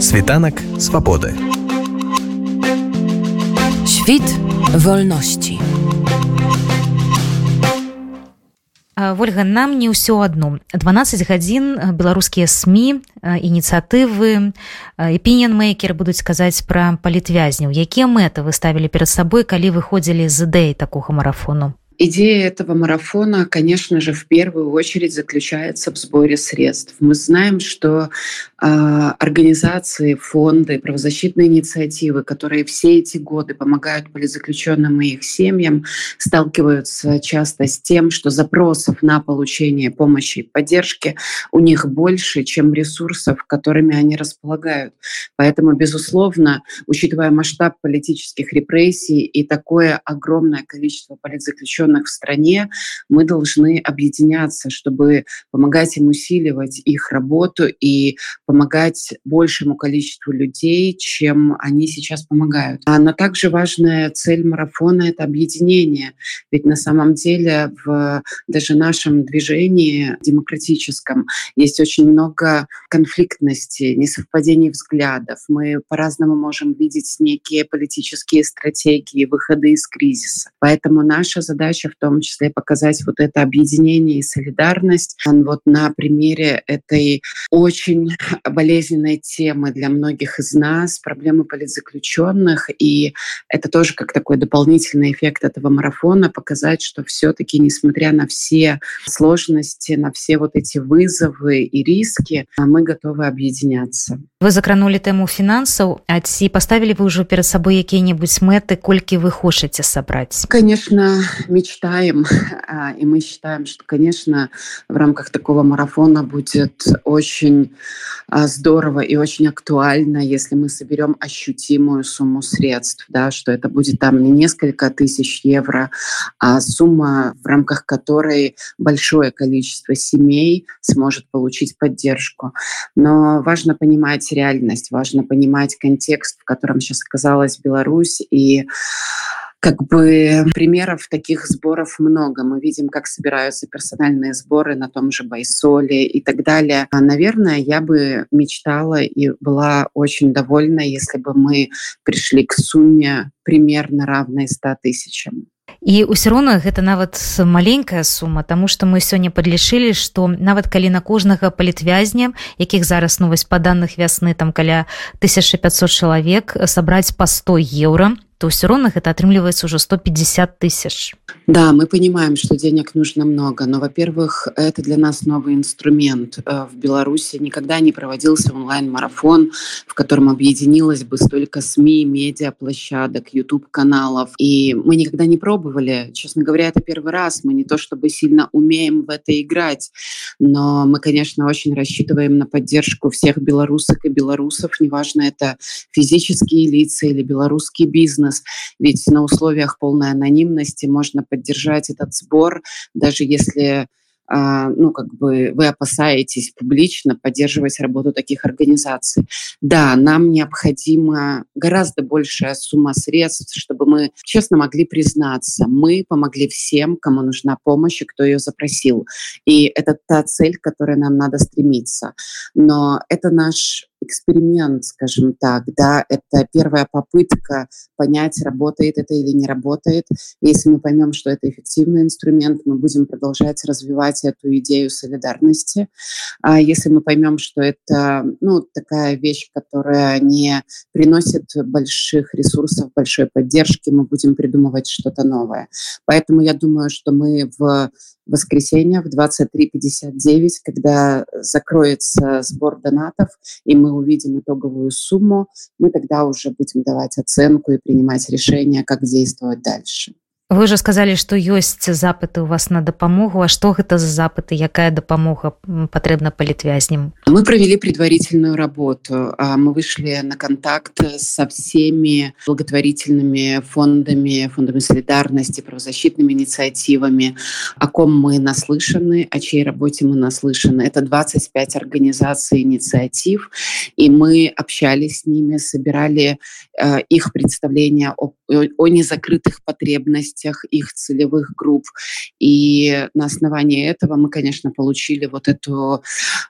Світанак свабоды. Świt wolności. Вольга нам не ўсё адно 12 гадзін беларускія сМ ініцыятывы эпіненмейкеры будуць казаць пра палітвязняў якія мэты вы ставілі перад сабой калі выходзілі з ідэі такога марафону Идея этого марафона, конечно же, в первую очередь заключается в сборе средств. Мы знаем, что э, организации, фонды, правозащитные инициативы, которые все эти годы помогают политзаключенным и их семьям, сталкиваются часто с тем, что запросов на получение помощи и поддержки у них больше, чем ресурсов, которыми они располагают. Поэтому, безусловно, учитывая масштаб политических репрессий и такое огромное количество политзаключенных, заключенных в стране, мы должны объединяться, чтобы помогать им усиливать их работу и помогать большему количеству людей, чем они сейчас помогают. Но также важная цель марафона — это объединение. Ведь на самом деле в даже нашем движении демократическом есть очень много конфликтности, несовпадений взглядов. Мы по-разному можем видеть некие политические стратегии, выходы из кризиса. Поэтому наша задача задача в том числе показать вот это объединение и солидарность вот на примере этой очень болезненной темы для многих из нас, проблемы политзаключенных. И это тоже как такой дополнительный эффект этого марафона, показать, что все-таки, несмотря на все сложности, на все вот эти вызовы и риски, мы готовы объединяться. Вы закранули тему финансов, а ці поставили вы уже перед собой какие-нибудь мэты, кольки вы хочете собрать? Конечно, мечта мечтаем, а, и мы считаем, что, конечно, в рамках такого марафона будет очень а, здорово и очень актуально, если мы соберем ощутимую сумму средств, да, что это будет там не несколько тысяч евро, а сумма, в рамках которой большое количество семей сможет получить поддержку. Но важно понимать реальность, важно понимать контекст, в котором сейчас оказалась Беларусь, и как бы примеров таких сборов много. Мы видим, как собираются персональные сборы на том же Байсоле и так далее. А, наверное, я бы мечтала и была очень довольна, если бы мы пришли к сумме примерно равной 100 тысячам. і ўсё роўна гэта нават маленькая сума тому что мы сёння подлічылі что нават калі на кожнага палітвязня якіх зараз новость па данных вясны там каля 1500 чалавек сабраць по 100 еўра то все равно это отрымливается уже 150 тысяч. Да, мы понимаем, что денег нужно много, но, во-первых, это для нас новый инструмент. Э, в Беларуси никогда не проводился онлайн-марафон, в котором объединилось бы столько СМИ, медиа, площадок, YouTube-каналов. И мы никогда не пробовали. Честно говоря, это первый раз. Мы не то чтобы сильно умеем в это играть, но мы, конечно, очень рассчитываем на поддержку всех белорусок и белорусов, неважно, это физические лица или белорусский бизнес, бизнес, ведь на условиях полной анонимности можно поддержать этот сбор, даже если а, ну, как бы вы опасаетесь публично поддерживать работу таких организаций. Да, нам необходима гораздо большая сумма средств, чтобы мы честно могли признаться, мы помогли всем, кому нужна помощь и кто ее запросил. И это та цель, к которой нам надо стремиться. Но это наш эксперимент, скажем так, да, это первая попытка понять, работает это или не работает. Если мы поймем, что это эффективный инструмент, мы будем продолжать развивать эту идею солидарности. А если мы поймем, что это, ну, такая вещь, которая не приносит больших ресурсов, большой поддержки, мы будем придумывать что-то новое. Поэтому я думаю, что мы в воскресенье в 23.59, когда закроется сбор донатов, и мы увидим итоговую сумму, мы тогда уже будем давать оценку и принимать решение, как действовать дальше. Вы же сказали, што ёсць запыты у вас на дапамогу А што гэта за запыты? Якая дапамога патрэбна палітвязням мы провели предварительную работу мы вышли на контакт со всеми благотворительными фондами фондами солидарности правозащитными инициативами о ком мы наслышаны о чьей работе мы наслышаны. Это 25 организаций инициатив и мы общались с ними собирали э, их представления о, о незакрытых потребностях их целевых групп. И на основании этого мы, конечно, получили вот эту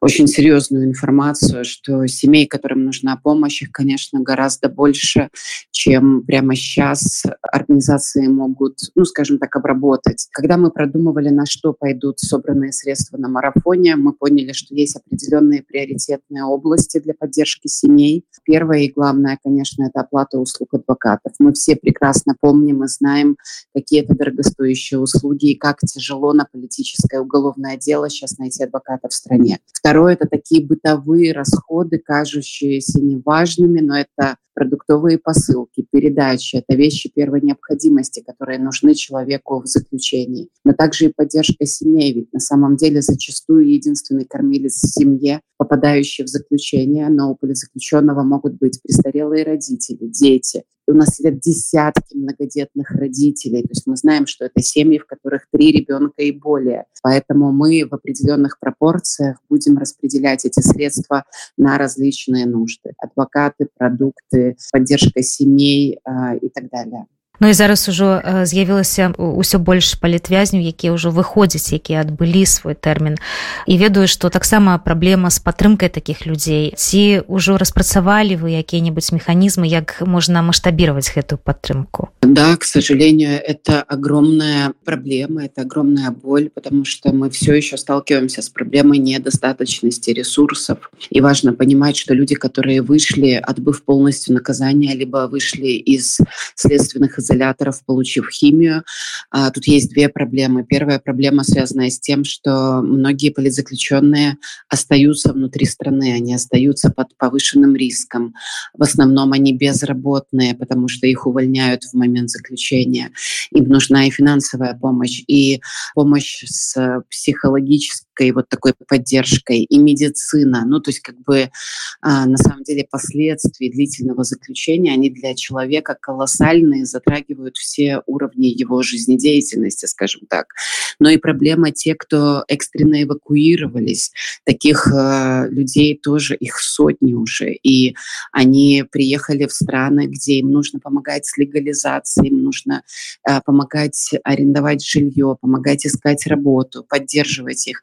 очень серьезную информацию, что семей, которым нужна помощь, их, конечно, гораздо больше, чем прямо сейчас организации могут, ну, скажем так, обработать. Когда мы продумывали, на что пойдут собранные средства на марафоне, мы поняли, что есть определенные приоритетные области для поддержки семей. Первое и главное, конечно, это оплата услуг адвокатов. Мы все прекрасно помним и знаем, какие это дорогостоящие услуги и как тяжело на политическое уголовное дело сейчас найти адвоката в стране. Второе – это такие бытовые расходы, кажущиеся неважными, но это продуктовые посылки, передачи. Это вещи первой необходимости, которые нужны человеку в заключении. Но также и поддержка семей. Ведь на самом деле зачастую единственный кормилец в семье, попадающий в заключение, но у политзаключенного могут быть престарелые родители, дети. У нас сидят десятки многодетных родителей. То есть мы знаем, что это семьи, в которых три ребенка и более. Поэтому мы в определенных пропорциях будем распределять эти средства на различные нужды. Адвокаты, продукты, поддержка семей э, и так далее. Ну і зараз ужо з'явілася ўсё больш палітвязню якія ўжо выходзяць якія адбылі свой тэрмін. І ведаю што таксама праблема з падтрымкай такіх людзей. Ці ўжо распрацавалі вы якія-небудзь механізмы як можна маштабировать гэтую падтрымку? Да к сожалению это огромная проблема это огромная боль потому что мы все еще сталкиваемся с проблемой недостаточности ресурсов. И важно понимать что люди которые вышли отбыв полностью наказания либо вышли из следственных изоляторов, получив химию. А, тут есть две проблемы. Первая проблема связана с тем, что многие политзаключенные остаются внутри страны, они остаются под повышенным риском. В основном они безработные, потому что их увольняют в момент заключения. Им нужна и финансовая помощь, и помощь с психологической вот такой поддержкой, и медицина. Ну, то есть как бы а, на самом деле последствия длительного заключения, они для человека колоссальные, затрагивают все уровни его жизнедеятельности, скажем так. Но и проблема те, кто экстренно эвакуировались. Таких э, людей тоже их сотни уже. И они приехали в страны, где им нужно помогать с легализацией, им нужно э, помогать арендовать жилье, помогать искать работу, поддерживать их.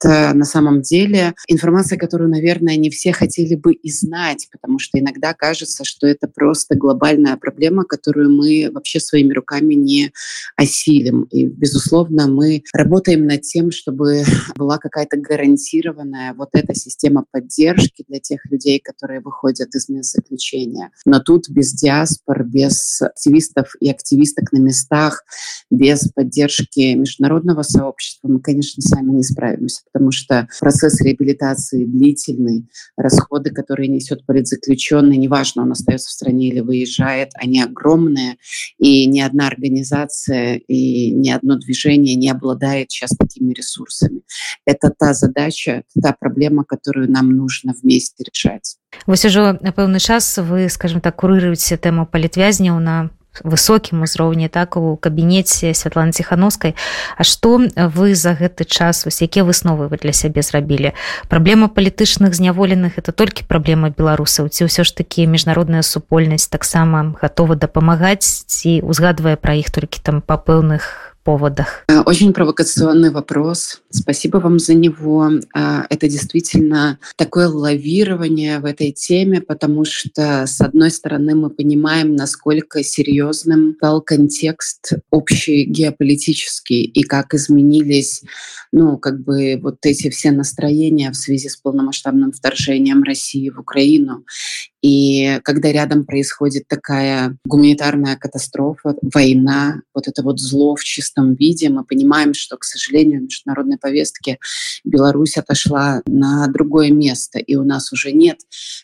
Это на самом деле информация, которую, наверное, не все хотели бы и знать, потому что иногда кажется, что это просто глобальная проблема, которую мы вообще своими руками не осилим. И, безусловно, мы работаем над тем, чтобы была какая-то гарантированная вот эта система поддержки для тех людей, которые выходят из мест заключения. Но тут без диаспор, без активистов и активисток на местах, без поддержки международного сообщества мы, конечно, сами не справимся, потому что процесс реабилитации длительный, расходы, которые несет политзаключенный, неважно, он остается в стране или выезжает, они огромные, и ни одна организация и ни одно движение не обладает сейчас такими ресурсами. Это та задача, та проблема, которую нам нужно вместе решать. Вось ужо на пэўны час вы скажем так курыруеце тэму палітвязняў на высокім узроўні так у кабінеце святланы ціхановскай. А што вы за гэты час вось якія высновы вы для сябе зрабілі? Праблема палітычных зняволеных это толькі праблема беларусаў ці ўсё ж такі міжнародная супольнасць таксама гатова дапамагаць ці узгадвае пра іх толькі там па пэўных поводах? Очень провокационный вопрос. Спасибо вам за него. Э, это действительно такое лавирование в этой теме, потому что, с одной стороны, мы понимаем, насколько серьезным стал контекст общий геополитический и как изменились, ну, как бы вот эти все настроения в связи с полномасштабным вторжением России в Украину. И когда рядом происходит такая гуманитарная катастрофа, война, вот это вот зло в чистом виде, мы понимаем, что, к сожалению, в международной повестке Беларусь отошла на другое место, и у нас уже нет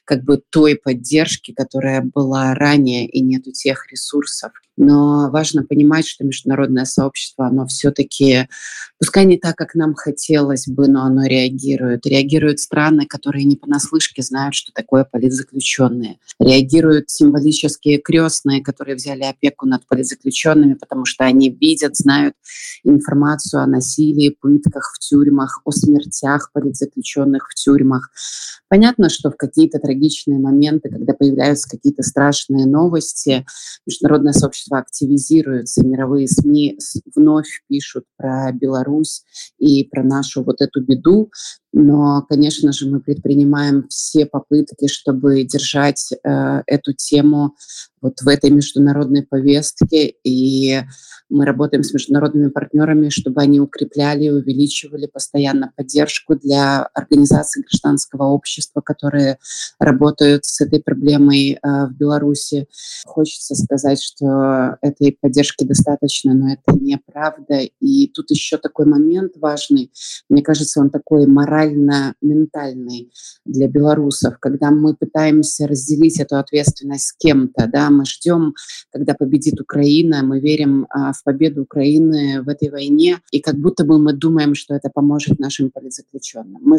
как бы той поддержки, которая была ранее, и нету тех ресурсов, но важно понимать, что международное сообщество, оно все-таки, пускай не так, как нам хотелось бы, но оно реагирует. Реагируют страны, которые не понаслышке знают, что такое политзаключенные. Реагируют символические крестные, которые взяли опеку над политзаключенными, потому что они видят, знают информацию о насилии, пытках в тюрьмах, о смертях политзаключенных в тюрьмах. Понятно, что в какие-то трагичные моменты, когда появляются какие-то страшные новости, международное сообщество активизируется, мировые СМИ вновь пишут про Беларусь и про нашу вот эту беду. Но, конечно же, мы предпринимаем все попытки, чтобы держать э, эту тему вот в этой международной повестке, и мы работаем с международными партнерами, чтобы они укрепляли и увеличивали постоянно поддержку для организаций гражданского общества, которые работают с этой проблемой э, в Беларуси. Хочется сказать, что этой поддержки достаточно, но это неправда. И тут еще такой момент важный. Мне кажется, он такой морально-ментальный для белорусов, когда мы пытаемся разделить эту ответственность с кем-то, да, мы ждем, когда победит Украина, мы верим а, в победу Украины в этой войне, и как будто бы мы думаем, что это поможет нашим политзаключенным. Мы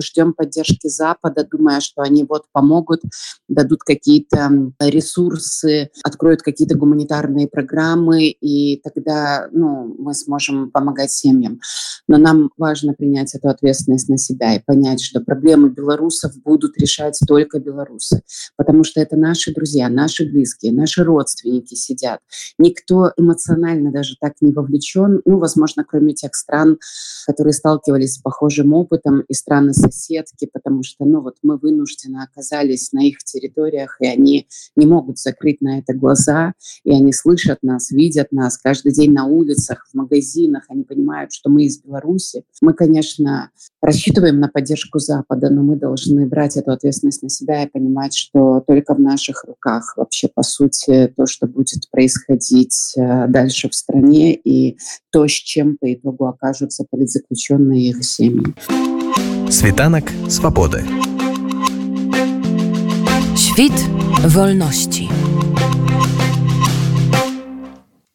ждем поддержки Запада, думая, что они вот помогут, дадут какие-то ресурсы, откроют какие-то гуманитарные программы, и тогда ну, мы сможем помогать семьям. Но нам важно принять эту ответственность на себя и понять, что проблемы белорусов будут решать только белорусы, потому что это наши друзья, наши близкие, наши родственники сидят. Никто эмоционально даже так не вовлечен, ну, возможно, кроме тех стран, которые сталкивались с похожим опытом, и страны-соседки, потому что, ну, вот мы вынуждены оказались на их территориях, и они не могут закрыть на это глаза, и они слышат нас, видят нас каждый день на улицах, в магазинах, они понимают, что мы из Беларуси. Мы, конечно, рассчитываем на поддержку Запада, но мы должны брать эту ответственность на себя и понимать, что только в наших руках вообще, по сути, то, что будет происходить э, дальше в стране и то, с чем по итогу окажутся политзаключенные и их семьи. Світанок свободы. Świt wolności.